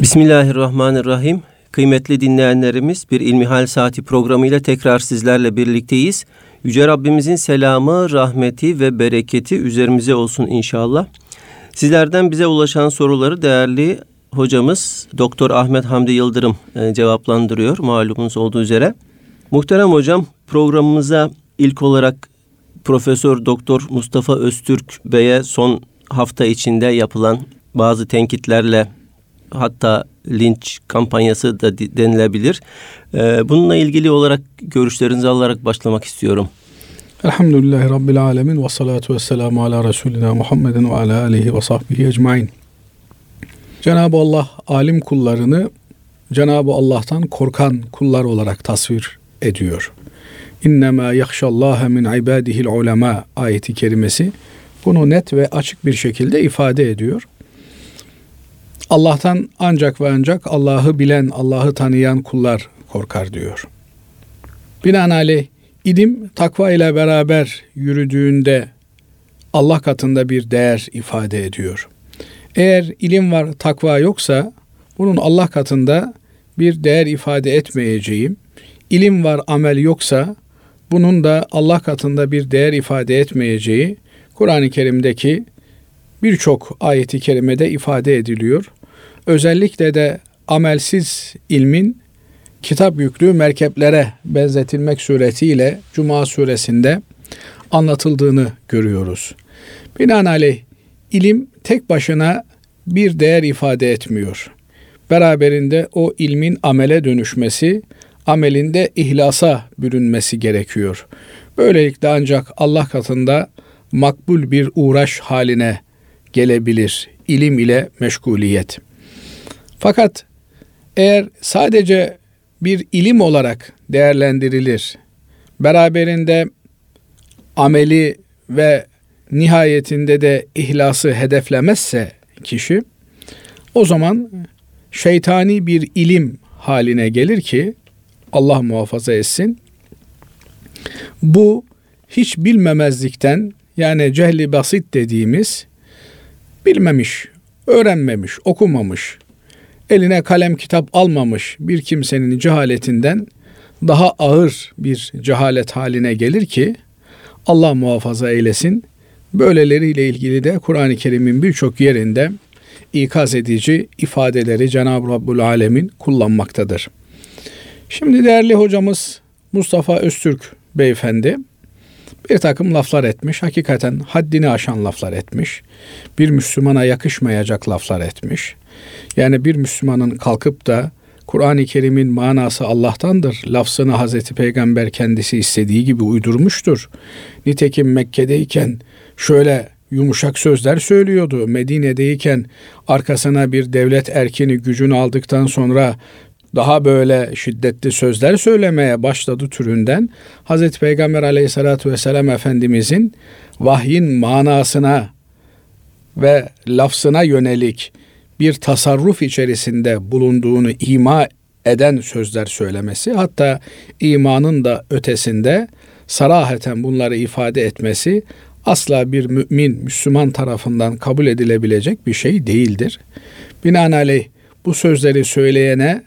Bismillahirrahmanirrahim. Kıymetli dinleyenlerimiz bir İlmihal Saati programıyla tekrar sizlerle birlikteyiz. Yüce Rabbimizin selamı, rahmeti ve bereketi üzerimize olsun inşallah. Sizlerden bize ulaşan soruları değerli hocamız Doktor Ahmet Hamdi Yıldırım e, cevaplandırıyor malumunuz olduğu üzere. Muhterem hocam programımıza ilk olarak Profesör Doktor Mustafa Öztürk Bey'e son hafta içinde yapılan bazı tenkitlerle hatta linç kampanyası da denilebilir. Ee, bununla ilgili olarak görüşlerinizi alarak başlamak istiyorum. Elhamdülillahi Rabbil Alemin ve salatu ve selamu ala Resulina Muhammedin ve ala alihi ve sahbihi ecmain. Cenab-ı Allah alim kullarını Cenab-ı Allah'tan korkan kullar olarak tasvir ediyor. İnnemâ yakşallâhe min ibâdihil ulema ayeti kerimesi bunu net ve açık bir şekilde ifade ediyor. Allah'tan ancak ve ancak Allah'ı bilen, Allah'ı tanıyan kullar korkar diyor. Binaenaleyh ilim takva ile beraber yürüdüğünde Allah katında bir değer ifade ediyor. Eğer ilim var, takva yoksa bunun Allah katında bir değer ifade etmeyeceği, ilim var, amel yoksa bunun da Allah katında bir değer ifade etmeyeceği Kur'an-ı Kerim'deki birçok ayeti kerimede ifade ediliyor. Özellikle de amelsiz ilmin kitap yüklü merkeplere benzetilmek suretiyle Cuma suresinde anlatıldığını görüyoruz. Binaenaleyh ilim tek başına bir değer ifade etmiyor. Beraberinde o ilmin amele dönüşmesi, amelinde ihlasa bürünmesi gerekiyor. Böylelikle ancak Allah katında makbul bir uğraş haline gelebilir ilim ile meşguliyet. Fakat eğer sadece bir ilim olarak değerlendirilir, beraberinde ameli ve nihayetinde de ihlası hedeflemezse kişi, o zaman şeytani bir ilim haline gelir ki Allah muhafaza etsin. Bu hiç bilmemezlikten yani cehli basit dediğimiz bilmemiş, öğrenmemiş, okumamış, eline kalem kitap almamış bir kimsenin cehaletinden daha ağır bir cehalet haline gelir ki Allah muhafaza eylesin. Böyleleriyle ilgili de Kur'an-ı Kerim'in birçok yerinde ikaz edici ifadeleri Cenab-ı Rabbul Alemin kullanmaktadır. Şimdi değerli hocamız Mustafa Öztürk beyefendi bir takım laflar etmiş. Hakikaten haddini aşan laflar etmiş. Bir Müslümana yakışmayacak laflar etmiş. Yani bir Müslümanın kalkıp da Kur'an-ı Kerim'in manası Allah'tandır. Lafzını Hazreti Peygamber kendisi istediği gibi uydurmuştur. Nitekim Mekke'deyken şöyle yumuşak sözler söylüyordu. Medine'deyken arkasına bir devlet erkini gücünü aldıktan sonra daha böyle şiddetli sözler söylemeye başladı türünden Hazreti Peygamber aleyhissalatü vesselam Efendimizin vahyin manasına ve lafzına yönelik bir tasarruf içerisinde bulunduğunu ima eden sözler söylemesi hatta imanın da ötesinde saraheten bunları ifade etmesi asla bir mümin Müslüman tarafından kabul edilebilecek bir şey değildir. Binaenaleyh bu sözleri söyleyene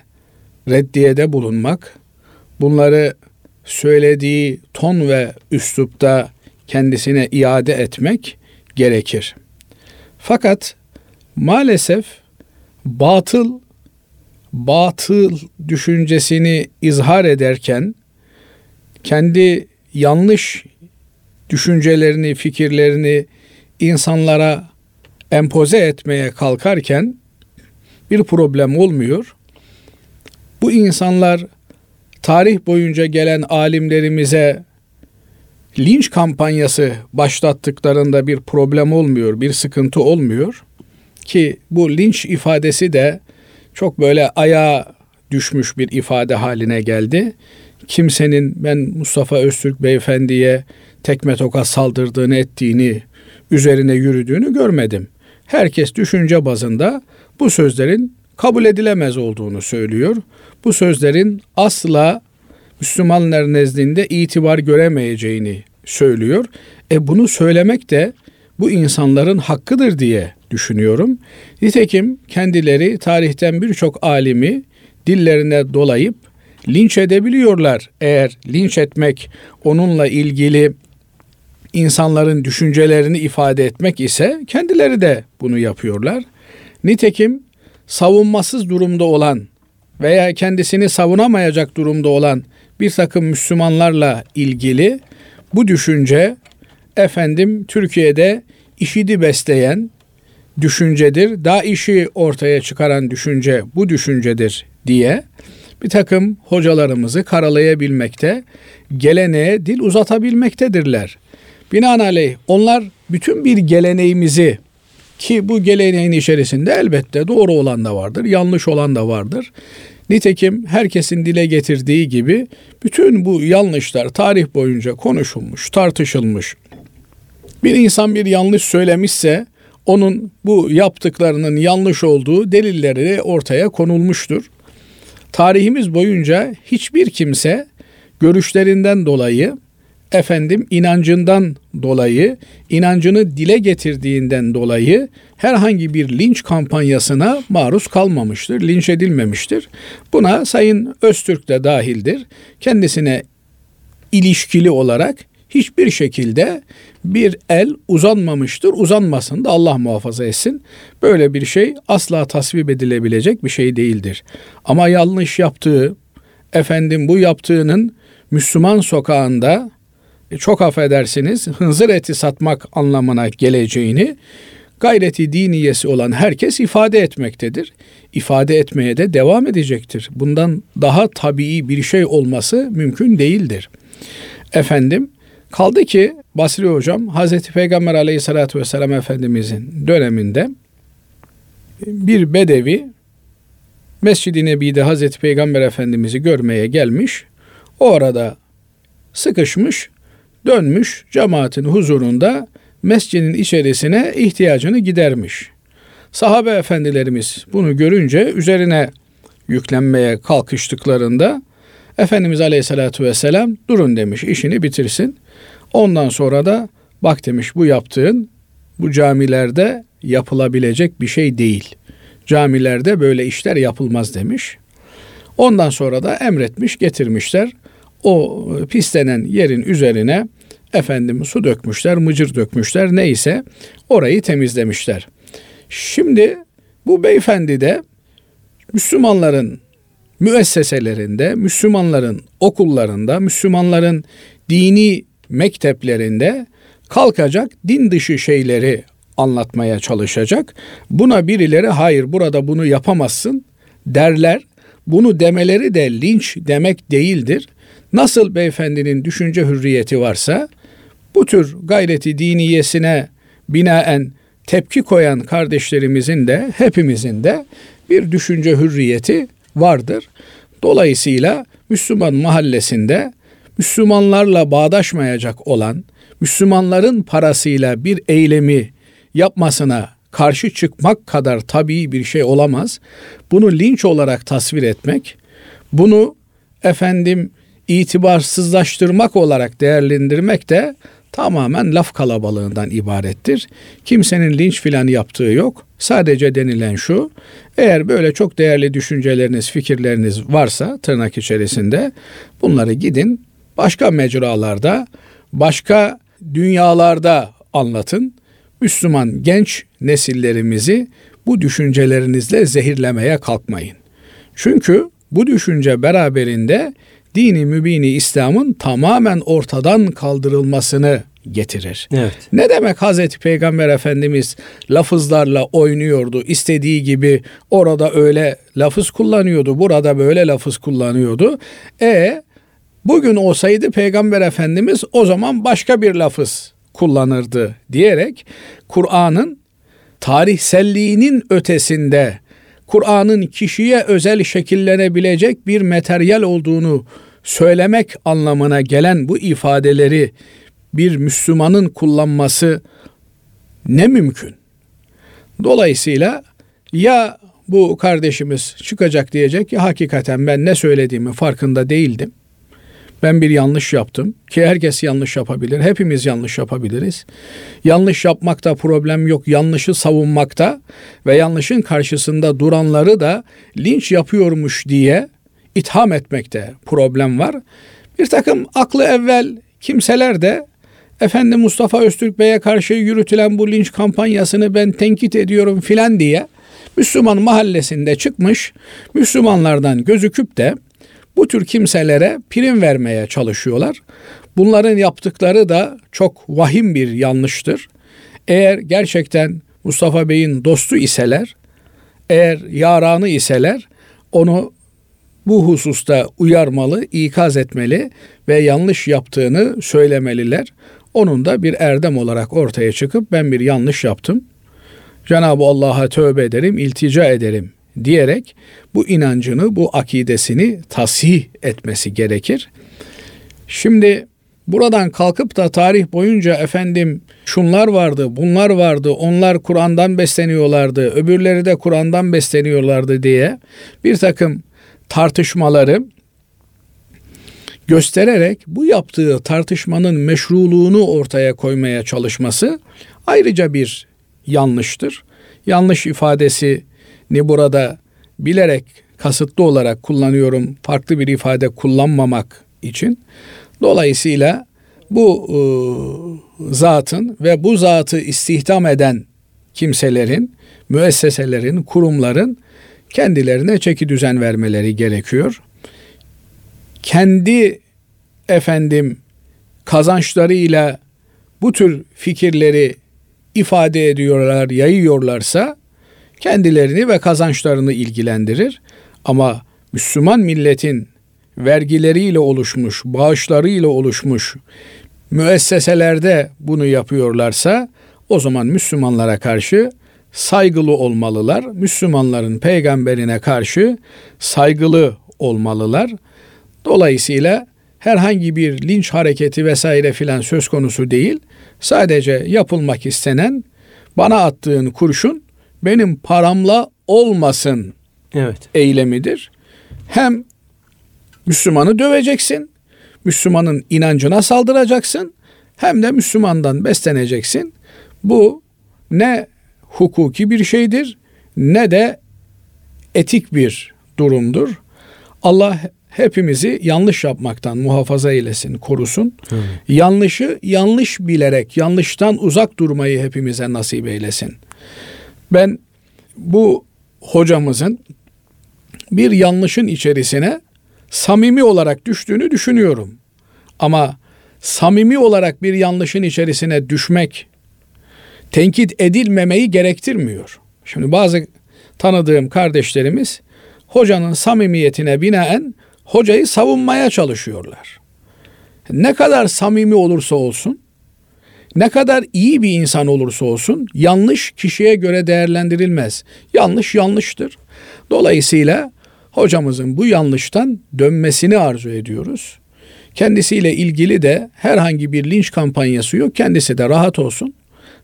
reddiyede bulunmak, bunları söylediği ton ve üslupta kendisine iade etmek gerekir. Fakat maalesef batıl batıl düşüncesini izhar ederken kendi yanlış düşüncelerini, fikirlerini insanlara empoze etmeye kalkarken bir problem olmuyor. Bu insanlar tarih boyunca gelen alimlerimize linç kampanyası başlattıklarında bir problem olmuyor, bir sıkıntı olmuyor ki bu linç ifadesi de çok böyle ayağa düşmüş bir ifade haline geldi. Kimsenin ben Mustafa Öztürk beyefendiye tekme toka saldırdığını ettiğini, üzerine yürüdüğünü görmedim. Herkes düşünce bazında bu sözlerin kabul edilemez olduğunu söylüyor. Bu sözlerin asla Müslümanlar nezdinde itibar göremeyeceğini söylüyor. E bunu söylemek de bu insanların hakkıdır diye düşünüyorum. Nitekim kendileri tarihten birçok alimi dillerine dolayıp linç edebiliyorlar. Eğer linç etmek onunla ilgili insanların düşüncelerini ifade etmek ise kendileri de bunu yapıyorlar. Nitekim savunmasız durumda olan veya kendisini savunamayacak durumda olan bir takım Müslümanlarla ilgili bu düşünce efendim Türkiye'de işidi besleyen düşüncedir. Daha işi ortaya çıkaran düşünce bu düşüncedir diye bir takım hocalarımızı karalayabilmekte, geleneğe dil uzatabilmektedirler. Binaenaleyh onlar bütün bir geleneğimizi ki bu geleneğin içerisinde elbette doğru olan da vardır, yanlış olan da vardır. Nitekim herkesin dile getirdiği gibi bütün bu yanlışlar tarih boyunca konuşulmuş, tartışılmış. Bir insan bir yanlış söylemişse onun bu yaptıklarının yanlış olduğu delilleri ortaya konulmuştur. Tarihimiz boyunca hiçbir kimse görüşlerinden dolayı efendim inancından dolayı, inancını dile getirdiğinden dolayı herhangi bir linç kampanyasına maruz kalmamıştır, linç edilmemiştir. Buna Sayın Öztürk de dahildir. Kendisine ilişkili olarak hiçbir şekilde bir el uzanmamıştır. Uzanmasın da Allah muhafaza etsin. Böyle bir şey asla tasvip edilebilecek bir şey değildir. Ama yanlış yaptığı, efendim bu yaptığının Müslüman sokağında e, çok affedersiniz hınzır eti satmak anlamına geleceğini gayreti diniyesi olan herkes ifade etmektedir. İfade etmeye de devam edecektir. Bundan daha tabii bir şey olması mümkün değildir. Efendim kaldı ki Basri Hocam Hazreti Peygamber aleyhissalatü vesselam Efendimizin döneminde bir bedevi Mescid-i Nebi'de Hazreti Peygamber Efendimiz'i görmeye gelmiş. O arada sıkışmış dönmüş cemaatin huzurunda mescidin içerisine ihtiyacını gidermiş. Sahabe efendilerimiz bunu görünce üzerine yüklenmeye kalkıştıklarında Efendimiz Aleyhisselatü Vesselam durun demiş işini bitirsin. Ondan sonra da bak demiş bu yaptığın bu camilerde yapılabilecek bir şey değil. Camilerde böyle işler yapılmaz demiş. Ondan sonra da emretmiş getirmişler o pislenen yerin üzerine efendim su dökmüşler, mıcır dökmüşler neyse orayı temizlemişler. Şimdi bu beyefendi de Müslümanların müesseselerinde, Müslümanların okullarında, Müslümanların dini mekteplerinde kalkacak din dışı şeyleri anlatmaya çalışacak. Buna birileri hayır burada bunu yapamazsın derler. Bunu demeleri de linç demek değildir. Nasıl beyefendinin düşünce hürriyeti varsa bu tür gayreti diniyesine binaen tepki koyan kardeşlerimizin de hepimizin de bir düşünce hürriyeti vardır. Dolayısıyla Müslüman mahallesinde Müslümanlarla bağdaşmayacak olan Müslümanların parasıyla bir eylemi yapmasına karşı çıkmak kadar tabii bir şey olamaz. Bunu linç olarak tasvir etmek, bunu efendim itibarsızlaştırmak olarak değerlendirmek de tamamen laf kalabalığından ibarettir. Kimsenin linç filan yaptığı yok. Sadece denilen şu, eğer böyle çok değerli düşünceleriniz, fikirleriniz varsa tırnak içerisinde bunları gidin başka mecralarda, başka dünyalarda anlatın. Müslüman genç nesillerimizi bu düşüncelerinizle zehirlemeye kalkmayın. Çünkü bu düşünce beraberinde dini mübini İslam'ın tamamen ortadan kaldırılmasını getirir. Evet. Ne demek Hazreti Peygamber Efendimiz lafızlarla oynuyordu, istediği gibi orada öyle lafız kullanıyordu, burada böyle lafız kullanıyordu. E bugün olsaydı Peygamber Efendimiz o zaman başka bir lafız kullanırdı diyerek Kur'an'ın tarihselliğinin ötesinde Kur'an'ın kişiye özel şekillenebilecek bir materyal olduğunu söylemek anlamına gelen bu ifadeleri bir Müslümanın kullanması ne mümkün? Dolayısıyla ya bu kardeşimiz çıkacak diyecek ki hakikaten ben ne söylediğimi farkında değildim. Ben bir yanlış yaptım ki herkes yanlış yapabilir. Hepimiz yanlış yapabiliriz. Yanlış yapmakta problem yok. Yanlışı savunmakta ve yanlışın karşısında duranları da linç yapıyormuş diye itham etmekte problem var. Bir takım aklı evvel kimseler de Efendi Mustafa Öztürk Bey'e karşı yürütülen bu linç kampanyasını ben tenkit ediyorum filan diye Müslüman mahallesinde çıkmış Müslümanlardan gözüküp de bu tür kimselere prim vermeye çalışıyorlar. Bunların yaptıkları da çok vahim bir yanlıştır. Eğer gerçekten Mustafa Bey'in dostu iseler, eğer yaranı iseler onu bu hususta uyarmalı, ikaz etmeli ve yanlış yaptığını söylemeliler. Onun da bir erdem olarak ortaya çıkıp ben bir yanlış yaptım. Cenab-ı Allah'a tövbe ederim, iltica ederim diyerek bu inancını, bu akidesini tasih etmesi gerekir. Şimdi buradan kalkıp da tarih boyunca efendim şunlar vardı, bunlar vardı, onlar Kur'an'dan besleniyorlardı, öbürleri de Kur'an'dan besleniyorlardı diye bir takım tartışmaları göstererek bu yaptığı tartışmanın meşruluğunu ortaya koymaya çalışması ayrıca bir yanlıştır. Yanlış ifadesini burada bilerek kasıtlı olarak kullanıyorum. Farklı bir ifade kullanmamak için. Dolayısıyla bu e, zatın ve bu zatı istihdam eden kimselerin, müesseselerin, kurumların kendilerine çeki düzen vermeleri gerekiyor. Kendi efendim kazançlarıyla bu tür fikirleri ifade ediyorlar, yayıyorlarsa kendilerini ve kazançlarını ilgilendirir. Ama Müslüman milletin vergileriyle oluşmuş, bağışlarıyla oluşmuş müesseselerde bunu yapıyorlarsa o zaman Müslümanlara karşı saygılı olmalılar. Müslümanların peygamberine karşı saygılı olmalılar. Dolayısıyla herhangi bir linç hareketi vesaire filan söz konusu değil. Sadece yapılmak istenen bana attığın kurşun benim paramla olmasın evet. eylemidir. Hem Müslümanı döveceksin, Müslümanın inancına saldıracaksın, hem de Müslümandan besleneceksin. Bu ne hukuki bir şeydir ne de etik bir durumdur. Allah hepimizi yanlış yapmaktan muhafaza eylesin, korusun. Hı. Yanlışı yanlış bilerek, yanlıştan uzak durmayı hepimize nasip eylesin. Ben bu hocamızın bir yanlışın içerisine samimi olarak düştüğünü düşünüyorum. Ama samimi olarak bir yanlışın içerisine düşmek tenkit edilmemeyi gerektirmiyor. Şimdi bazı tanıdığım kardeşlerimiz hocanın samimiyetine binaen hocayı savunmaya çalışıyorlar. Ne kadar samimi olursa olsun, ne kadar iyi bir insan olursa olsun yanlış kişiye göre değerlendirilmez. Yanlış yanlıştır. Dolayısıyla hocamızın bu yanlıştan dönmesini arzu ediyoruz. Kendisiyle ilgili de herhangi bir linç kampanyası yok. Kendisi de rahat olsun.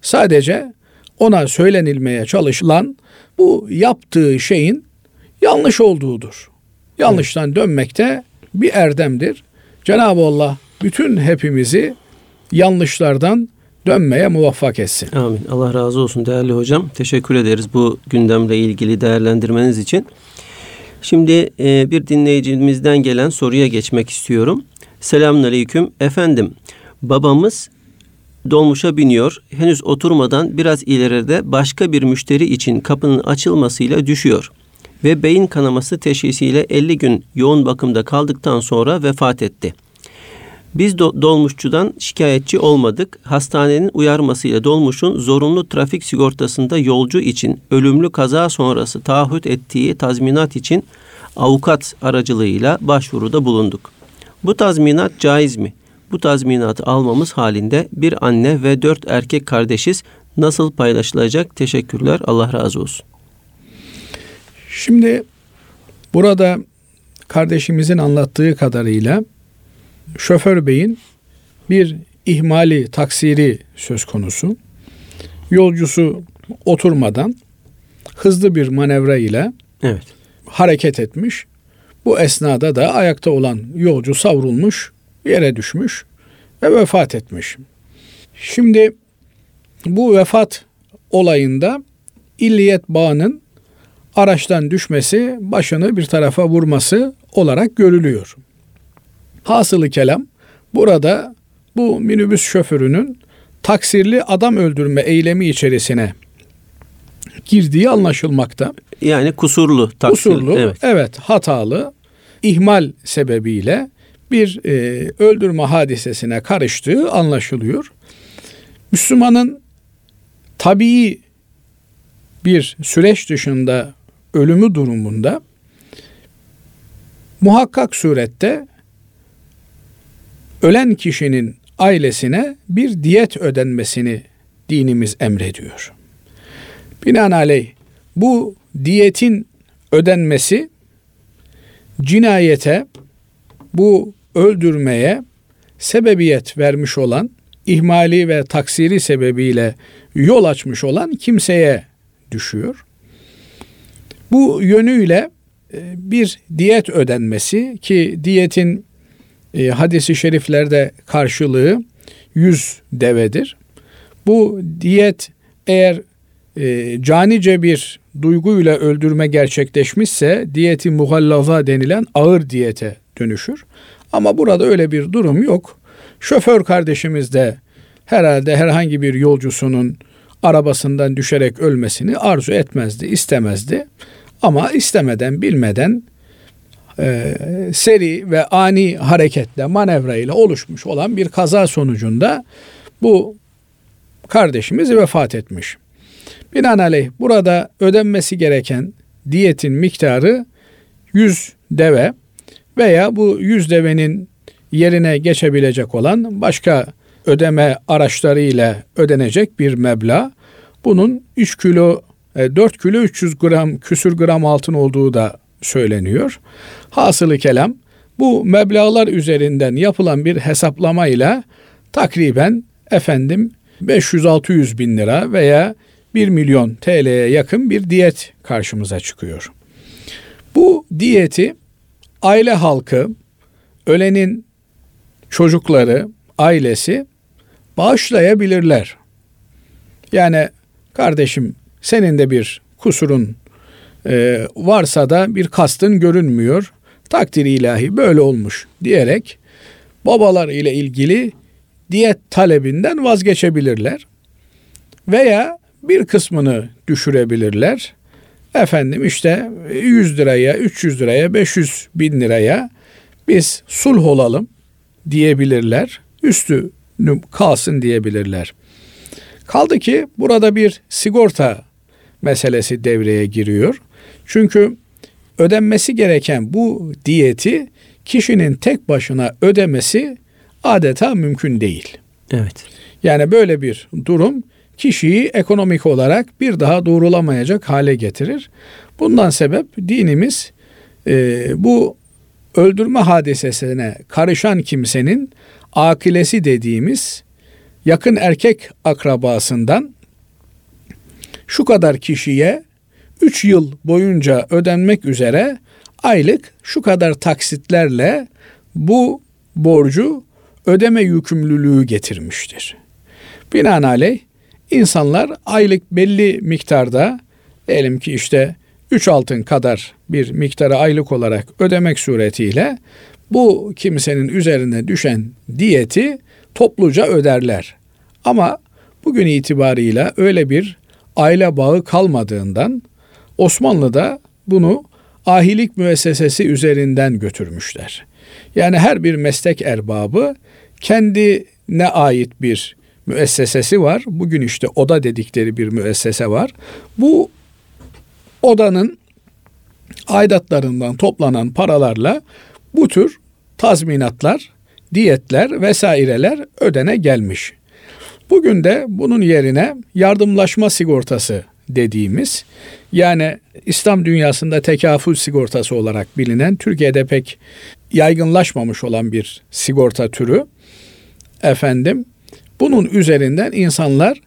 Sadece ona söylenilmeye çalışılan bu yaptığı şeyin yanlış olduğudur. Yanlıştan dönmek de bir erdemdir. Cenab-ı Allah bütün hepimizi yanlışlardan dönmeye muvaffak etsin. Amin. Allah razı olsun değerli hocam. Teşekkür ederiz bu gündemle ilgili değerlendirmeniz için. Şimdi e, bir dinleyicimizden gelen soruya geçmek istiyorum. Selamünaleyküm. Efendim, babamız dolmuşa biniyor. Henüz oturmadan biraz ileride başka bir müşteri için kapının açılmasıyla düşüyor ve beyin kanaması teşhisiyle 50 gün yoğun bakımda kaldıktan sonra vefat etti. Biz do- dolmuşçudan şikayetçi olmadık. Hastanenin uyarmasıyla dolmuşun zorunlu trafik sigortasında yolcu için ölümlü kaza sonrası taahhüt ettiği tazminat için avukat aracılığıyla başvuruda bulunduk. Bu tazminat caiz mi? Bu tazminatı almamız halinde bir anne ve dört erkek kardeşiz. Nasıl paylaşılacak? Teşekkürler. Allah razı olsun. Şimdi burada kardeşimizin anlattığı kadarıyla şoför beyin bir ihmali, taksiri söz konusu. Yolcusu oturmadan hızlı bir manevra ile evet. hareket etmiş. Bu esnada da ayakta olan yolcu savrulmuş, yere düşmüş ve vefat etmiş. Şimdi bu vefat olayında illiyet bağının araçtan düşmesi, başını bir tarafa vurması olarak görülüyor. Hasılı kelam burada bu minibüs şoförünün taksirli adam öldürme eylemi içerisine girdiği anlaşılmakta. Yani kusurlu. Taksir, kusurlu, evet. evet hatalı, ihmal sebebiyle bir e, öldürme hadisesine karıştığı anlaşılıyor. Müslümanın tabii bir süreç dışında ölümü durumunda muhakkak surette ölen kişinin ailesine bir diyet ödenmesini dinimiz emrediyor. Binaenaleyh bu diyetin ödenmesi cinayete, bu öldürmeye sebebiyet vermiş olan, ihmali ve taksiri sebebiyle yol açmış olan kimseye düşüyor. Bu yönüyle e, bir diyet ödenmesi ki diyetin e, hadisi şeriflerde karşılığı yüz devedir. Bu diyet eğer e, canice bir duyguyla öldürme gerçekleşmişse diyeti muhallaza denilen ağır diyete dönüşür. Ama burada öyle bir durum yok. Şoför kardeşimiz de herhalde herhangi bir yolcusunun arabasından düşerek ölmesini arzu etmezdi, istemezdi. Ama istemeden, bilmeden e, seri ve ani hareketle, manevra ile oluşmuş olan bir kaza sonucunda bu kardeşimiz vefat etmiş. Binaenaleyh burada ödenmesi gereken diyetin miktarı 100 deve veya bu 100 devenin yerine geçebilecek olan başka ödeme araçları ile ödenecek bir meblağ. Bunun 3 kilo 4 e, kilo 300 gram küsür gram altın olduğu da söyleniyor. Hasılı kelam bu meblağlar üzerinden yapılan bir hesaplama ile takriben efendim 500-600 bin lira veya 1 milyon TL'ye yakın bir diyet karşımıza çıkıyor. Bu diyeti aile halkı, ölenin çocukları, ailesi bağışlayabilirler. Yani kardeşim senin de bir kusurun e, varsa da bir kastın görünmüyor. Takdiri ilahi böyle olmuş diyerek babalar ile ilgili diyet talebinden vazgeçebilirler. Veya bir kısmını düşürebilirler. Efendim işte 100 liraya, 300 liraya, 500 bin liraya biz sulh olalım diyebilirler. Üstü kalsın diyebilirler. Kaldı ki burada bir sigorta meselesi devreye giriyor. Çünkü ödenmesi gereken bu diyeti kişinin tek başına ödemesi adeta mümkün değil. Evet. Yani böyle bir durum kişiyi ekonomik olarak bir daha doğrulamayacak hale getirir. Bundan sebep dinimiz e, bu öldürme hadisesine karışan kimsenin akilesi dediğimiz yakın erkek akrabasından şu kadar kişiye 3 yıl boyunca ödenmek üzere aylık şu kadar taksitlerle bu borcu ödeme yükümlülüğü getirmiştir. Binaenaleyh insanlar aylık belli miktarda diyelim ki işte 3 altın kadar bir miktarı aylık olarak ödemek suretiyle bu kimsenin üzerine düşen diyeti topluca öderler. Ama bugün itibarıyla öyle bir aile bağı kalmadığından Osmanlı'da bunu ahilik müessesesi üzerinden götürmüşler. Yani her bir meslek erbabı kendine ait bir müessesesi var. Bugün işte oda dedikleri bir müessese var. Bu odanın aidatlarından toplanan paralarla bu tür tazminatlar, diyetler vesaireler ödene gelmiş. Bugün de bunun yerine yardımlaşma sigortası dediğimiz yani İslam dünyasında tekafül sigortası olarak bilinen Türkiye'de pek yaygınlaşmamış olan bir sigorta türü efendim bunun üzerinden insanlar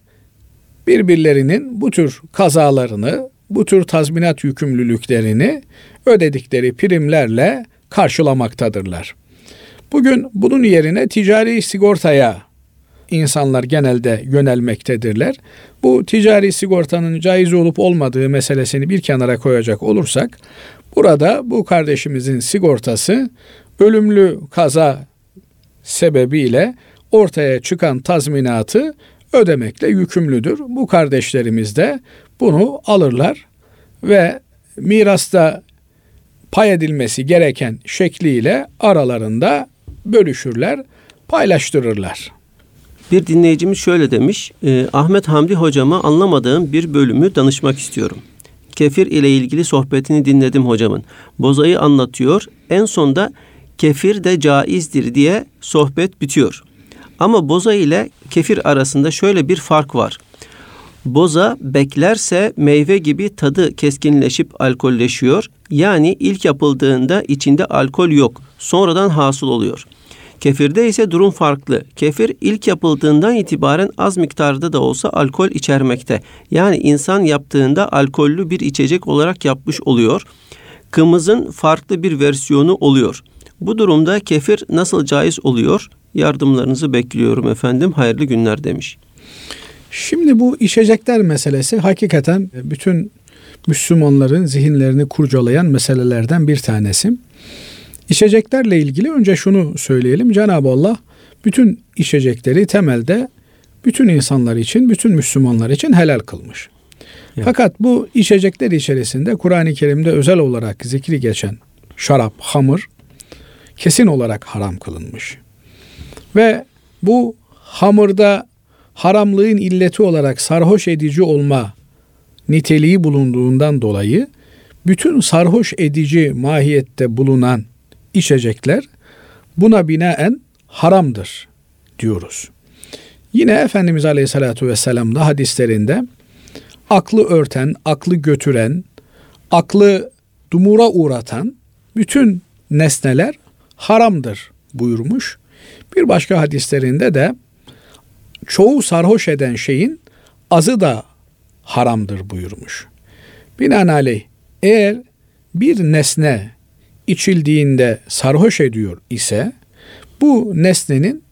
birbirlerinin bu tür kazalarını, bu tür tazminat yükümlülüklerini ödedikleri primlerle karşılamaktadırlar. Bugün bunun yerine ticari sigortaya insanlar genelde yönelmektedirler. Bu ticari sigortanın caiz olup olmadığı meselesini bir kenara koyacak olursak burada bu kardeşimizin sigortası ölümlü kaza sebebiyle ortaya çıkan tazminatı ödemekle yükümlüdür. Bu kardeşlerimiz de bunu alırlar ve mirasta pay edilmesi gereken şekliyle aralarında bölüşürler, paylaştırırlar. Bir dinleyicimiz şöyle demiş. E, Ahmet Hamdi hocama anlamadığım bir bölümü danışmak istiyorum. Kefir ile ilgili sohbetini dinledim hocamın. Bozayı anlatıyor. En sonda kefir de caizdir diye sohbet bitiyor. Ama boza ile kefir arasında şöyle bir fark var. Boza beklerse meyve gibi tadı keskinleşip alkolleşiyor. Yani ilk yapıldığında içinde alkol yok. Sonradan hasıl oluyor. Kefirde ise durum farklı. Kefir ilk yapıldığından itibaren az miktarda da olsa alkol içermekte. Yani insan yaptığında alkollü bir içecek olarak yapmış oluyor. Kımızın farklı bir versiyonu oluyor. Bu durumda kefir nasıl caiz oluyor? Yardımlarınızı bekliyorum efendim. Hayırlı günler demiş. Şimdi bu içecekler meselesi hakikaten bütün Müslümanların zihinlerini kurcalayan meselelerden bir tanesi. İçeceklerle ilgili önce şunu söyleyelim. Cenab-ı Allah bütün içecekleri temelde bütün insanlar için, bütün Müslümanlar için helal kılmış. Evet. Fakat bu içecekler içerisinde Kur'an-ı Kerim'de özel olarak zikri geçen şarap, hamur kesin olarak haram kılınmış. Ve bu hamurda haramlığın illeti olarak sarhoş edici olma niteliği bulunduğundan dolayı bütün sarhoş edici mahiyette bulunan içecekler buna binaen haramdır diyoruz. Yine Efendimiz Aleyhisselatü Vesselam da hadislerinde aklı örten, aklı götüren, aklı dumura uğratan bütün nesneler haramdır buyurmuş. Bir başka hadislerinde de çoğu sarhoş eden şeyin azı da haramdır buyurmuş. Binaenaleyh eğer bir nesne içildiğinde sarhoş ediyor ise bu nesnenin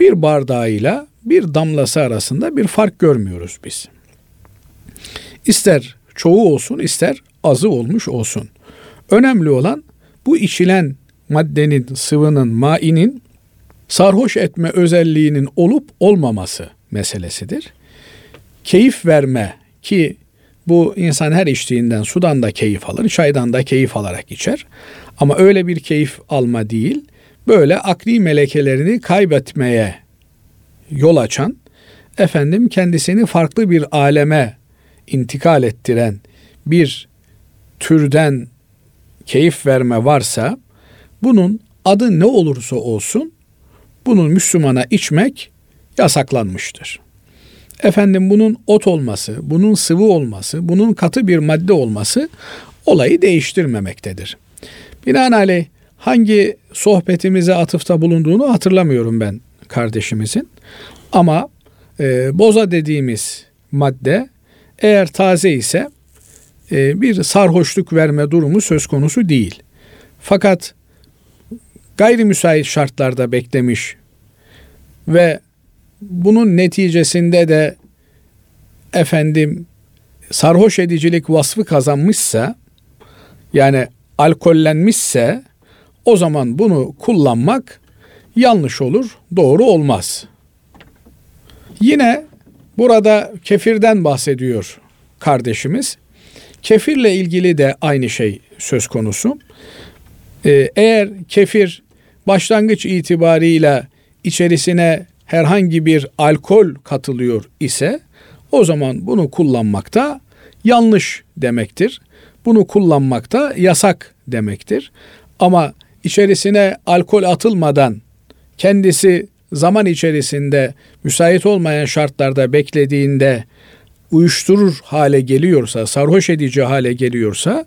bir bardağıyla bir damlası arasında bir fark görmüyoruz biz. İster çoğu olsun ister azı olmuş olsun. Önemli olan bu içilen maddenin, sıvının, mainin sarhoş etme özelliğinin olup olmaması meselesidir. Keyif verme ki bu insan her içtiğinden sudan da keyif alır, çaydan da keyif alarak içer. Ama öyle bir keyif alma değil, böyle akli melekelerini kaybetmeye yol açan, efendim kendisini farklı bir aleme intikal ettiren bir türden keyif verme varsa, bunun adı ne olursa olsun, bunun Müslümana içmek yasaklanmıştır. Efendim bunun ot olması, bunun sıvı olması, bunun katı bir madde olması olayı değiştirmemektedir. Binaenaleyh hangi sohbetimize atıfta bulunduğunu hatırlamıyorum ben kardeşimizin. Ama e, boza dediğimiz madde eğer taze ise e, bir sarhoşluk verme durumu söz konusu değil. Fakat gayri müsait şartlarda beklemiş ve bunun neticesinde de efendim sarhoş edicilik vasfı kazanmışsa yani alkollenmişse o zaman bunu kullanmak yanlış olur, doğru olmaz. Yine burada kefirden bahsediyor kardeşimiz. Kefirle ilgili de aynı şey söz konusu. Ee, eğer kefir başlangıç itibarıyla içerisine herhangi bir alkol katılıyor ise o zaman bunu kullanmakta yanlış demektir. Bunu kullanmakta yasak demektir. Ama içerisine alkol atılmadan kendisi zaman içerisinde müsait olmayan şartlarda beklediğinde uyuşturur hale geliyorsa, sarhoş edici hale geliyorsa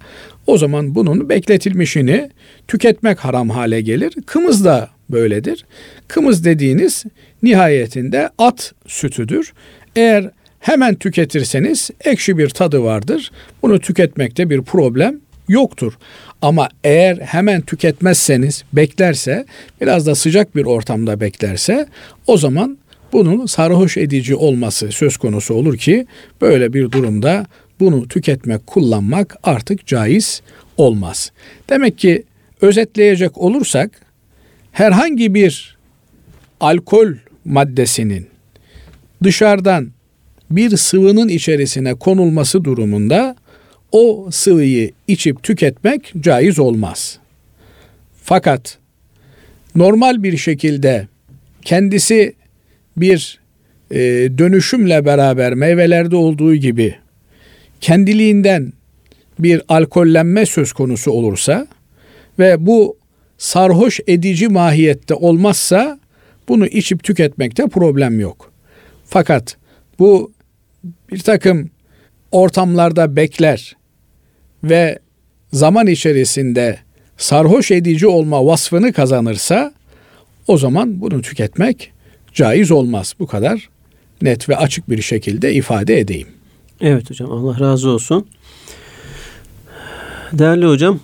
o zaman bunun bekletilmişini tüketmek haram hale gelir. Kımız da böyledir. Kımız dediğiniz nihayetinde at sütüdür. Eğer hemen tüketirseniz ekşi bir tadı vardır. Bunu tüketmekte bir problem yoktur. Ama eğer hemen tüketmezseniz, beklerse, biraz da sıcak bir ortamda beklerse o zaman bunun sarhoş edici olması söz konusu olur ki böyle bir durumda bunu tüketmek, kullanmak artık caiz olmaz. Demek ki özetleyecek olursak herhangi bir alkol maddesinin dışarıdan bir sıvının içerisine konulması durumunda o sıvıyı içip tüketmek caiz olmaz. Fakat normal bir şekilde kendisi bir e, dönüşümle beraber meyvelerde olduğu gibi kendiliğinden bir alkollenme söz konusu olursa ve bu sarhoş edici mahiyette olmazsa bunu içip tüketmekte problem yok. Fakat bu bir takım ortamlarda bekler ve zaman içerisinde sarhoş edici olma vasfını kazanırsa o zaman bunu tüketmek caiz olmaz. Bu kadar net ve açık bir şekilde ifade edeyim. Evet hocam Allah razı olsun. Değerli hocam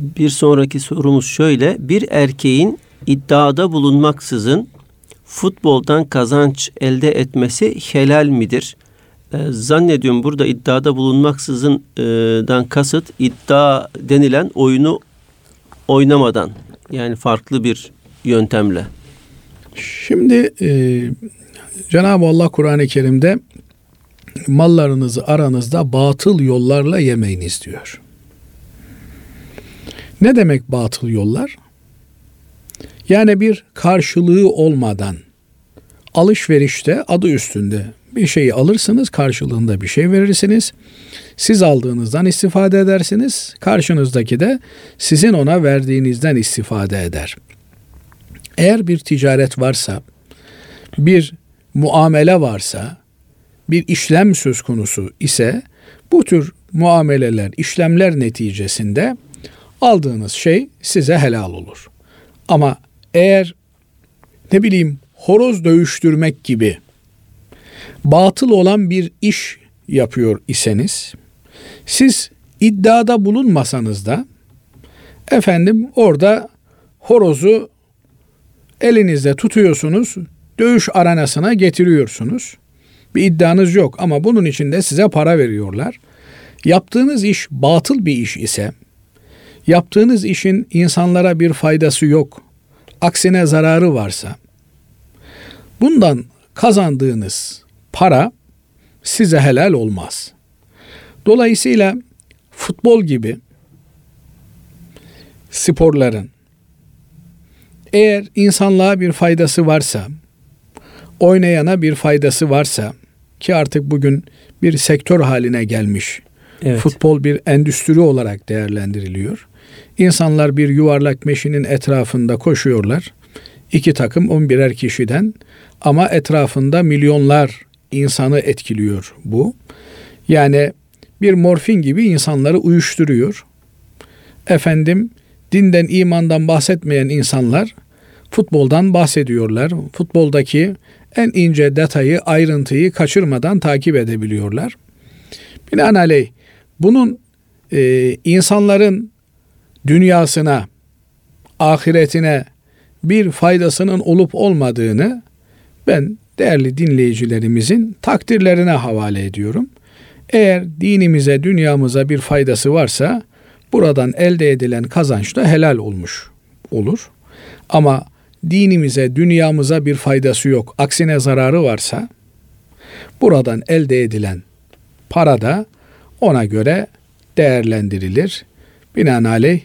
bir sonraki sorumuz şöyle. Bir erkeğin iddiada bulunmaksızın futboldan kazanç elde etmesi helal midir? Ee, zannediyorum burada iddiada bulunmaksızından kasıt iddia denilen oyunu oynamadan yani farklı bir yöntemle. Şimdi e, Cenab-ı Allah Kur'an-ı Kerim'de mallarınızı aranızda batıl yollarla yemeyiniz diyor. Ne demek batıl yollar? Yani bir karşılığı olmadan alışverişte adı üstünde bir şeyi alırsınız karşılığında bir şey verirsiniz. Siz aldığınızdan istifade edersiniz. Karşınızdaki de sizin ona verdiğinizden istifade eder. Eğer bir ticaret varsa, bir muamele varsa, bir işlem söz konusu ise bu tür muameleler, işlemler neticesinde aldığınız şey size helal olur. Ama eğer ne bileyim horoz dövüştürmek gibi batıl olan bir iş yapıyor iseniz siz iddiada bulunmasanız da efendim orada horozu elinizde tutuyorsunuz, dövüş aranasına getiriyorsunuz. Bir iddianız yok ama bunun için de size para veriyorlar. Yaptığınız iş batıl bir iş ise, yaptığınız işin insanlara bir faydası yok, aksine zararı varsa, bundan kazandığınız para size helal olmaz. Dolayısıyla futbol gibi sporların eğer insanlığa bir faydası varsa, oynayana bir faydası varsa ki artık bugün bir sektör haline gelmiş. Evet. Futbol bir endüstri olarak değerlendiriliyor. İnsanlar bir yuvarlak meşinin etrafında koşuyorlar. İki takım on birer kişiden ama etrafında milyonlar insanı etkiliyor bu. Yani bir morfin gibi insanları uyuşturuyor. Efendim dinden imandan bahsetmeyen insanlar futboldan bahsediyorlar. Futboldaki en ince detayı, ayrıntıyı kaçırmadan takip edebiliyorlar. Binaenaleyh bunun e, insanların dünyasına, ahiretine bir faydasının olup olmadığını ben değerli dinleyicilerimizin takdirlerine havale ediyorum. Eğer dinimize, dünyamıza bir faydası varsa buradan elde edilen kazanç da helal olmuş olur. Ama dinimize, dünyamıza bir faydası yok, aksine zararı varsa buradan elde edilen para da ona göre değerlendirilir. Binaenaleyh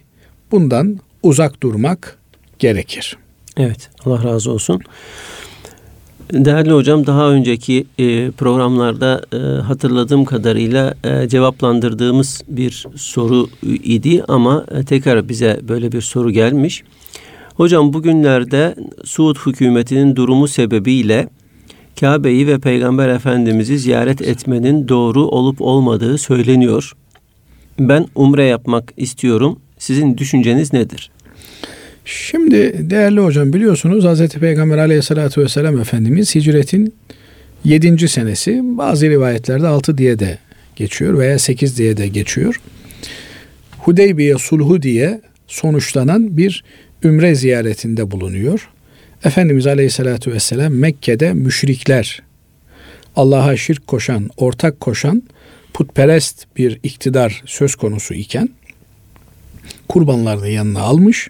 bundan uzak durmak gerekir. Evet, Allah razı olsun. Değerli hocam daha önceki e, programlarda e, hatırladığım kadarıyla e, cevaplandırdığımız bir soru idi ama tekrar bize böyle bir soru gelmiş. Hocam bugünlerde Suud hükümetinin durumu sebebiyle Kabe'yi ve Peygamber Efendimiz'i ziyaret etmenin doğru olup olmadığı söyleniyor. Ben umre yapmak istiyorum. Sizin düşünceniz nedir? Şimdi değerli hocam biliyorsunuz Hz. Peygamber aleyhissalatü vesselam Efendimiz hicretin 7. senesi bazı rivayetlerde 6 diye de geçiyor veya 8 diye de geçiyor. Hudeybiye sulhu diye sonuçlanan bir ümre ziyaretinde bulunuyor. Efendimiz Aleyhisselatü Vesselam Mekke'de müşrikler, Allah'a şirk koşan, ortak koşan, putperest bir iktidar söz konusu iken kurbanlarını yanına almış,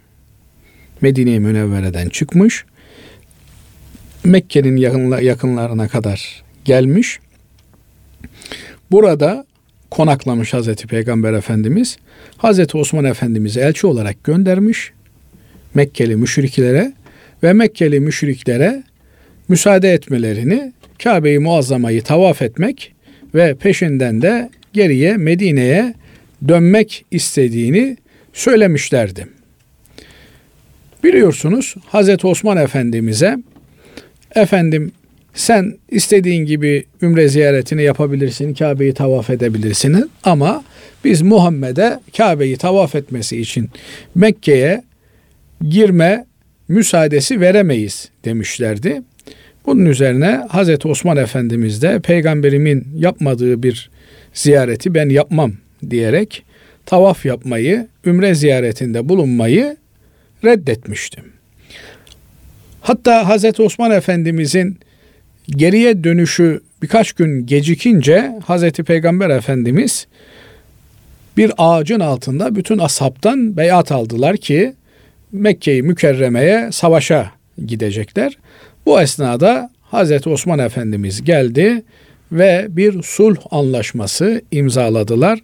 Medine-i Münevvere'den çıkmış, Mekke'nin yakınlarına kadar gelmiş. Burada konaklamış Hazreti Peygamber Efendimiz. Hazreti Osman Efendimiz'i elçi olarak göndermiş Mekkeli müşriklere ve Mekkeli müşriklere müsaade etmelerini Kabe-i Muazzama'yı tavaf etmek ve peşinden de geriye Medine'ye dönmek istediğini söylemişlerdi. Biliyorsunuz Hazreti Osman Efendimiz'e efendim sen istediğin gibi ümre ziyaretini yapabilirsin, Kabe'yi tavaf edebilirsin ama biz Muhammed'e Kabe'yi tavaf etmesi için Mekke'ye girme müsaadesi veremeyiz demişlerdi. Bunun üzerine Hazreti Osman Efendimiz de peygamberimin yapmadığı bir ziyareti ben yapmam diyerek tavaf yapmayı, ümre ziyaretinde bulunmayı reddetmiştim. Hatta Hazreti Osman Efendimizin geriye dönüşü birkaç gün gecikince Hazreti Peygamber Efendimiz bir ağacın altında bütün ashabtan beyat aldılar ki Mekke'yi mükerremeye savaşa gidecekler. Bu esnada Hazreti Osman Efendimiz geldi ve bir sulh anlaşması imzaladılar.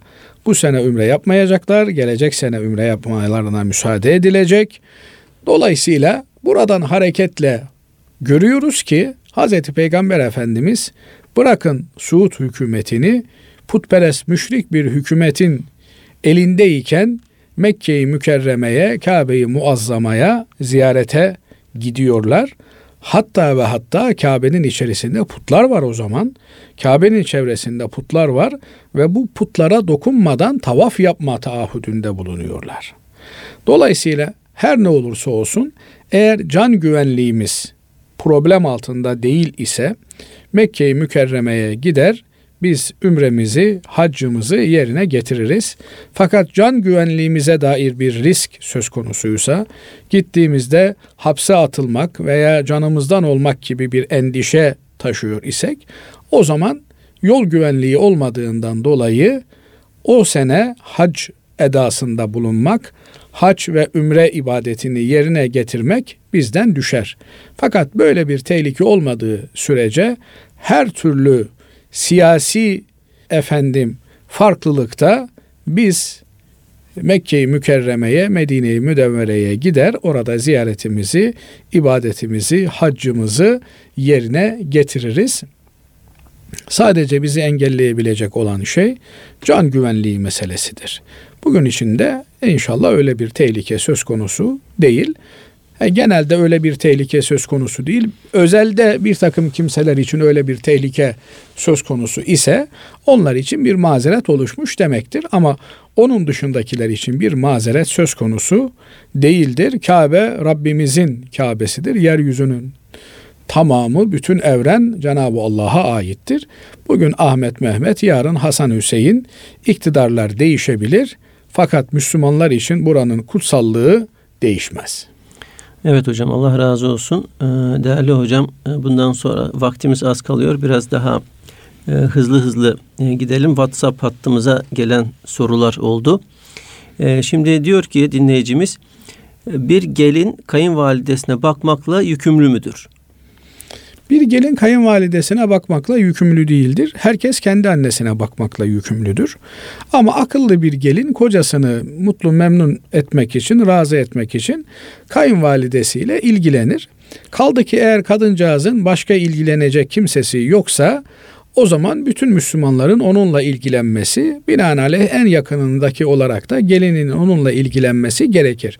Bu sene ümre yapmayacaklar, gelecek sene ümre yapmalarına müsaade edilecek. Dolayısıyla buradan hareketle görüyoruz ki Hazreti Peygamber Efendimiz bırakın Suud hükümetini putperest müşrik bir hükümetin elindeyken Mekke-i Mükerreme'ye, Kabe-i Muazzama'ya ziyarete gidiyorlar. Hatta ve hatta Kabe'nin içerisinde putlar var o zaman. Kabe'nin çevresinde putlar var ve bu putlara dokunmadan tavaf yapma taahhüdünde bulunuyorlar. Dolayısıyla her ne olursa olsun eğer can güvenliğimiz problem altında değil ise Mekke-i Mükerreme'ye gider biz ümremizi, haccımızı yerine getiririz. Fakat can güvenliğimize dair bir risk söz konusuysa gittiğimizde hapse atılmak veya canımızdan olmak gibi bir endişe taşıyor isek o zaman yol güvenliği olmadığından dolayı o sene hac edasında bulunmak, hac ve ümre ibadetini yerine getirmek bizden düşer. Fakat böyle bir tehlike olmadığı sürece her türlü siyasi efendim farklılıkta biz Mekke-i Mükerreme'ye, Medine-i Müdevvere'ye gider, orada ziyaretimizi, ibadetimizi, haccımızı yerine getiririz. Sadece bizi engelleyebilecek olan şey can güvenliği meselesidir. Bugün içinde inşallah öyle bir tehlike söz konusu değil. E, genelde öyle bir tehlike söz konusu değil. Özelde bir takım kimseler için öyle bir tehlike söz konusu ise onlar için bir mazeret oluşmuş demektir. Ama onun dışındakiler için bir mazeret söz konusu değildir. Kabe Rabbimizin Kabe'sidir. Yeryüzünün tamamı, bütün evren Cenab-ı Allah'a aittir. Bugün Ahmet Mehmet, yarın Hasan Hüseyin iktidarlar değişebilir. Fakat Müslümanlar için buranın kutsallığı değişmez. Evet hocam Allah razı olsun. Ee, değerli hocam e, bundan sonra vaktimiz az kalıyor. Biraz daha e, hızlı hızlı e, gidelim. WhatsApp hattımıza gelen sorular oldu. Şimdi diyor ki dinleyicimiz bir gelin kayınvalidesine bakmakla yükümlü müdür? Bir gelin kayınvalidesine bakmakla yükümlü değildir. Herkes kendi annesine bakmakla yükümlüdür. Ama akıllı bir gelin kocasını mutlu memnun etmek için, razı etmek için kayınvalidesiyle ilgilenir. Kaldı ki eğer kadıncağızın başka ilgilenecek kimsesi yoksa o zaman bütün Müslümanların onunla ilgilenmesi, binaenaleyh en yakınındaki olarak da gelinin onunla ilgilenmesi gerekir.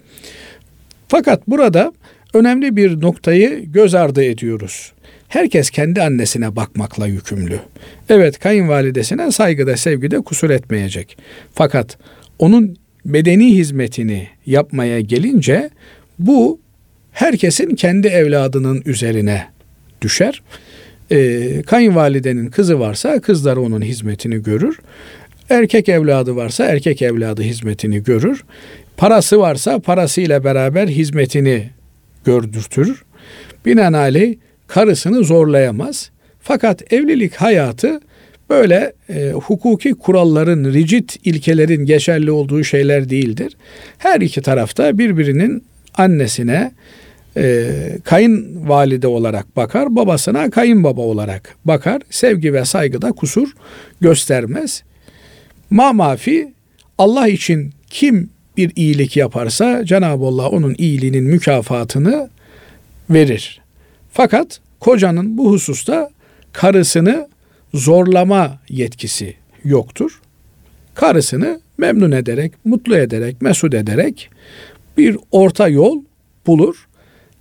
Fakat burada önemli bir noktayı göz ardı ediyoruz. Herkes kendi annesine bakmakla yükümlü. Evet kayınvalidesine saygıda sevgide kusur etmeyecek. Fakat onun bedeni hizmetini yapmaya gelince bu herkesin kendi evladının üzerine düşer. Ee, kayınvalidenin kızı varsa kızlar onun hizmetini görür. Erkek evladı varsa erkek evladı hizmetini görür. Parası varsa parasıyla beraber hizmetini gördürtür. Binaenaleyh karısını zorlayamaz. Fakat evlilik hayatı böyle e, hukuki kuralların, rigid ilkelerin geçerli olduğu şeyler değildir. Her iki tarafta birbirinin annesine e, kayınvalide olarak bakar, babasına kayınbaba olarak bakar. Sevgi ve saygıda kusur göstermez. Ma mafi Allah için kim bir iyilik yaparsa Cenab-ı Allah onun iyiliğinin mükafatını verir. Fakat kocanın bu hususta karısını zorlama yetkisi yoktur. Karısını memnun ederek, mutlu ederek, mesut ederek bir orta yol bulur.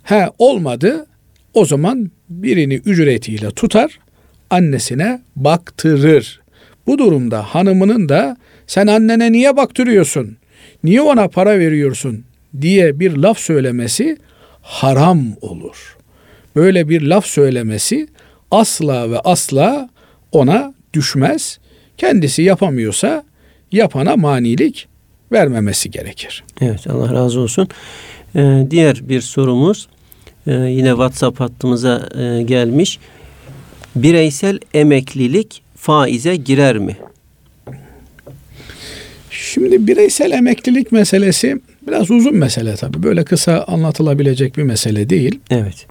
He olmadı o zaman birini ücretiyle tutar, annesine baktırır. Bu durumda hanımının da sen annene niye baktırıyorsun? Niye ona para veriyorsun? diye bir laf söylemesi haram olur. Böyle bir laf söylemesi asla ve asla ona düşmez. Kendisi yapamıyorsa yapana manilik vermemesi gerekir. Evet Allah razı olsun. Ee, diğer bir sorumuz e, yine WhatsApp hattımıza e, gelmiş. Bireysel emeklilik faize girer mi? Şimdi bireysel emeklilik meselesi biraz uzun mesele tabii. Böyle kısa anlatılabilecek bir mesele değil. Evet.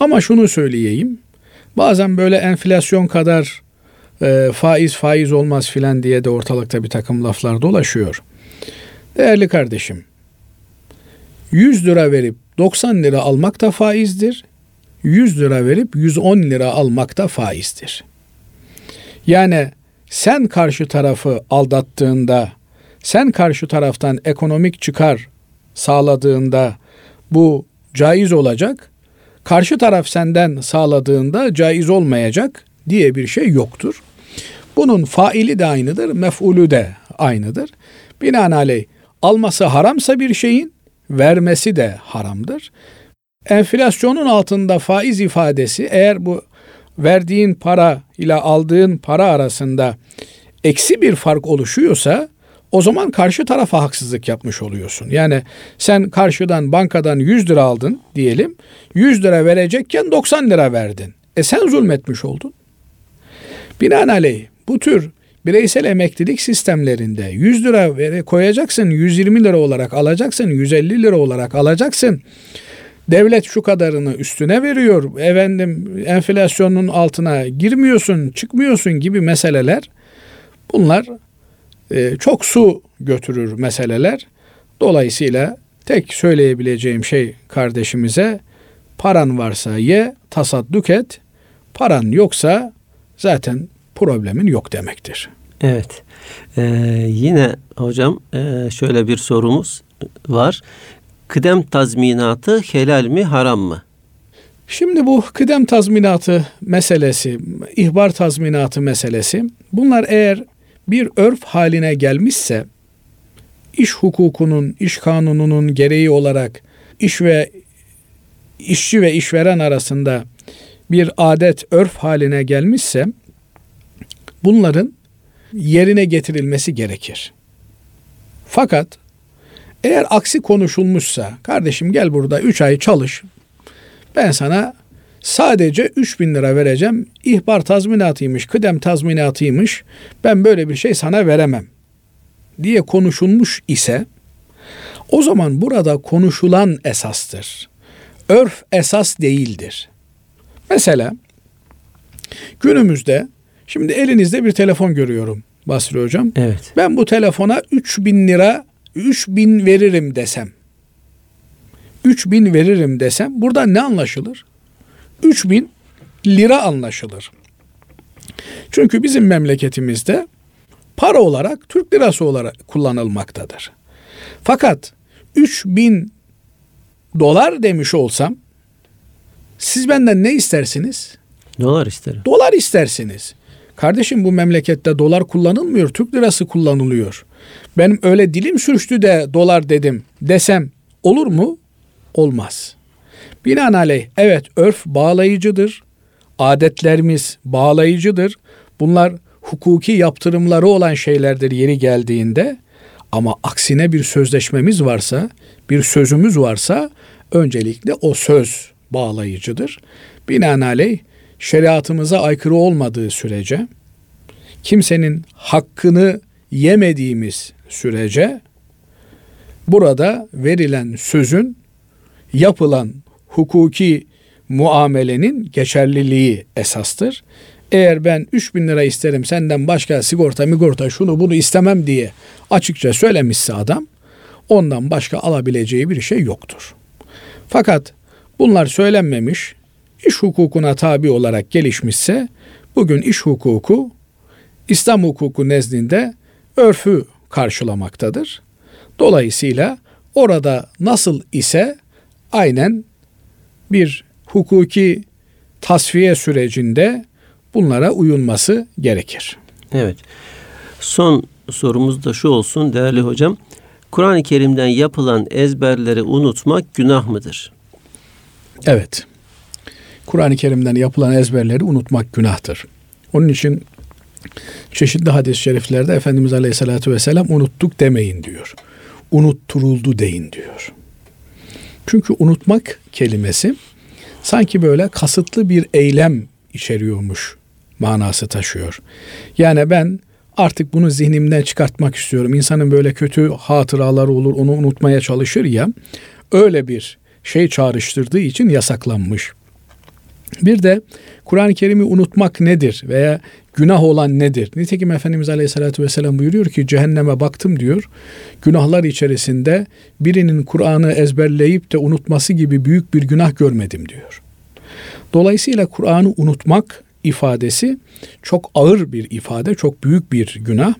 Ama şunu söyleyeyim. Bazen böyle enflasyon kadar e, faiz faiz olmaz filan diye de ortalıkta bir takım laflar dolaşıyor. Değerli kardeşim, 100 lira verip 90 lira almak da faizdir. 100 lira verip 110 lira almak da faizdir. Yani sen karşı tarafı aldattığında, sen karşı taraftan ekonomik çıkar sağladığında bu caiz olacak. Karşı taraf senden sağladığında caiz olmayacak diye bir şey yoktur. Bunun faili de aynıdır, mef'ulü de aynıdır. Binaenaleyh alması haramsa bir şeyin vermesi de haramdır. Enflasyonun altında faiz ifadesi eğer bu verdiğin para ile aldığın para arasında eksi bir fark oluşuyorsa o zaman karşı tarafa haksızlık yapmış oluyorsun. Yani sen karşıdan bankadan 100 lira aldın diyelim. 100 lira verecekken 90 lira verdin. E sen zulmetmiş oldun. Binaenaleyh bu tür bireysel emeklilik sistemlerinde 100 lira koyacaksın, 120 lira olarak alacaksın, 150 lira olarak alacaksın. Devlet şu kadarını üstüne veriyor. Efendim enflasyonun altına girmiyorsun, çıkmıyorsun gibi meseleler bunlar e, çok su götürür meseleler. Dolayısıyla tek söyleyebileceğim şey kardeşimize paran varsa ye, tasadduk et. Paran yoksa zaten problemin yok demektir. Evet. Ee, yine hocam e, şöyle bir sorumuz var. Kıdem tazminatı helal mi haram mı? Şimdi bu kıdem tazminatı meselesi, ihbar tazminatı meselesi bunlar eğer bir örf haline gelmişse iş hukukunun, iş kanununun gereği olarak iş ve işçi ve işveren arasında bir adet, örf haline gelmişse bunların yerine getirilmesi gerekir. Fakat eğer aksi konuşulmuşsa, kardeşim gel burada 3 ay çalış, ben sana sadece 3 bin lira vereceğim, ihbar tazminatıymış, kıdem tazminatıymış, ben böyle bir şey sana veremem diye konuşulmuş ise, o zaman burada konuşulan esastır. Örf esas değildir. Mesela günümüzde şimdi elinizde bir telefon görüyorum Basri Hocam. Evet. Ben bu telefona 3 bin lira 3 bin veririm desem 3 bin veririm desem burada ne anlaşılır? 3 bin lira anlaşılır. Çünkü bizim memleketimizde para olarak Türk lirası olarak kullanılmaktadır. Fakat 3 bin dolar demiş olsam siz benden ne istersiniz? Dolar isterim. Dolar istersiniz. Kardeşim bu memlekette dolar kullanılmıyor, Türk lirası kullanılıyor. Benim öyle dilim sürçtü de dolar dedim desem olur mu? Olmaz. Binaenaleyh evet örf bağlayıcıdır. Adetlerimiz bağlayıcıdır. Bunlar hukuki yaptırımları olan şeylerdir yeri geldiğinde ama aksine bir sözleşmemiz varsa, bir sözümüz varsa öncelikle o söz bağlayıcıdır. Binaenaleyh şeriatımıza aykırı olmadığı sürece kimsenin hakkını yemediğimiz sürece burada verilen sözün yapılan hukuki muamelenin geçerliliği esastır. Eğer ben 3 bin lira isterim senden başka sigorta migorta şunu bunu istemem diye açıkça söylemişse adam ondan başka alabileceği bir şey yoktur. Fakat bunlar söylenmemiş iş hukukuna tabi olarak gelişmişse bugün iş hukuku İslam hukuku nezdinde örfü karşılamaktadır. Dolayısıyla orada nasıl ise aynen bir hukuki tasfiye sürecinde bunlara uyulması gerekir. Evet. Son sorumuz da şu olsun değerli hocam. Kur'an-ı Kerim'den yapılan ezberleri unutmak günah mıdır? Evet. Kur'an-ı Kerim'den yapılan ezberleri unutmak günahtır. Onun için çeşitli hadis-i şeriflerde Efendimiz Aleyhisselatü Vesselam unuttuk demeyin diyor. Unutturuldu deyin diyor. Çünkü unutmak kelimesi sanki böyle kasıtlı bir eylem içeriyormuş manası taşıyor. Yani ben artık bunu zihnimden çıkartmak istiyorum. İnsanın böyle kötü hatıraları olur, onu unutmaya çalışır ya. Öyle bir şey çağrıştırdığı için yasaklanmış. Bir de Kur'an-ı Kerim'i unutmak nedir veya günah olan nedir? Nitekim Efendimiz Aleyhisselatü Vesselam buyuruyor ki cehenneme baktım diyor. Günahlar içerisinde birinin Kur'an'ı ezberleyip de unutması gibi büyük bir günah görmedim diyor. Dolayısıyla Kur'an'ı unutmak ifadesi çok ağır bir ifade, çok büyük bir günah.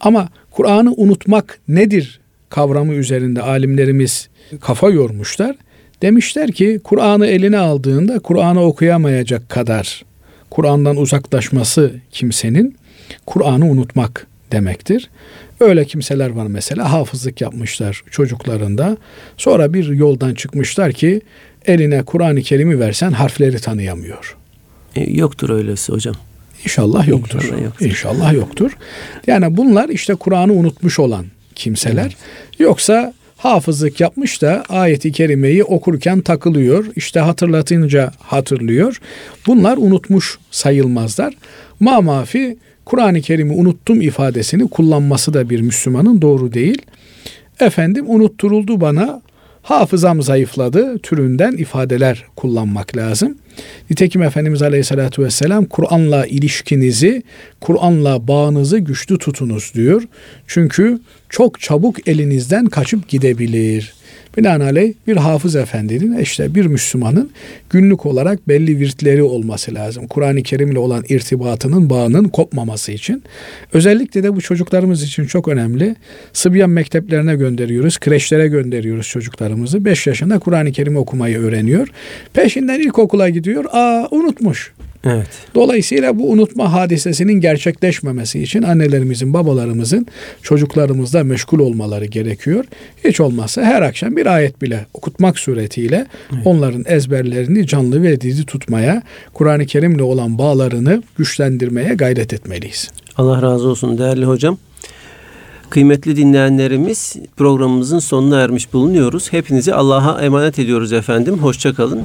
Ama Kur'an'ı unutmak nedir kavramı üzerinde alimlerimiz kafa yormuşlar. Demişler ki Kur'an'ı eline aldığında Kur'an'ı okuyamayacak kadar Kur'an'dan uzaklaşması kimsenin Kur'an'ı unutmak demektir. Öyle kimseler var mesela hafızlık yapmışlar çocuklarında. Sonra bir yoldan çıkmışlar ki eline Kur'an-ı Kerim'i versen harfleri tanıyamıyor. E, yoktur öylesi hocam. İnşallah yoktur. İnşallah yoktur. İnşallah yoktur. Yani bunlar işte Kur'an'ı unutmuş olan kimseler. Evet. Yoksa hafızlık yapmış da ayeti kerimeyi okurken takılıyor. İşte hatırlatınca hatırlıyor. Bunlar unutmuş sayılmazlar. Ma mafi Kur'an-ı Kerim'i unuttum ifadesini kullanması da bir Müslümanın doğru değil. Efendim unutturuldu bana hafızam zayıfladı türünden ifadeler kullanmak lazım. Nitekim Efendimiz Aleyhisselatü Vesselam Kur'an'la ilişkinizi, Kur'an'la bağınızı güçlü tutunuz diyor. Çünkü çok çabuk elinizden kaçıp gidebilir. Binaenaleyh bir hafız efendinin işte bir Müslümanın günlük olarak belli virtleri olması lazım. Kur'an-ı Kerim ile olan irtibatının, bağının kopmaması için. Özellikle de bu çocuklarımız için çok önemli. Sıbyan mekteplerine gönderiyoruz, kreşlere gönderiyoruz çocuklarımızı. 5 yaşında Kur'an-ı Kerim okumayı öğreniyor. Peşinden ilkokula gidiyor. Aa unutmuş. Evet. Dolayısıyla bu unutma hadisesinin gerçekleşmemesi için annelerimizin, babalarımızın çocuklarımızla meşgul olmaları gerekiyor. Hiç olmazsa her akşam bir ayet bile okutmak suretiyle evet. onların ezberlerini canlı ve diri tutmaya, Kur'an-ı Kerim'le olan bağlarını güçlendirmeye gayret etmeliyiz. Allah razı olsun değerli hocam. Kıymetli dinleyenlerimiz programımızın sonuna ermiş bulunuyoruz. Hepinizi Allah'a emanet ediyoruz efendim. Hoşçakalın.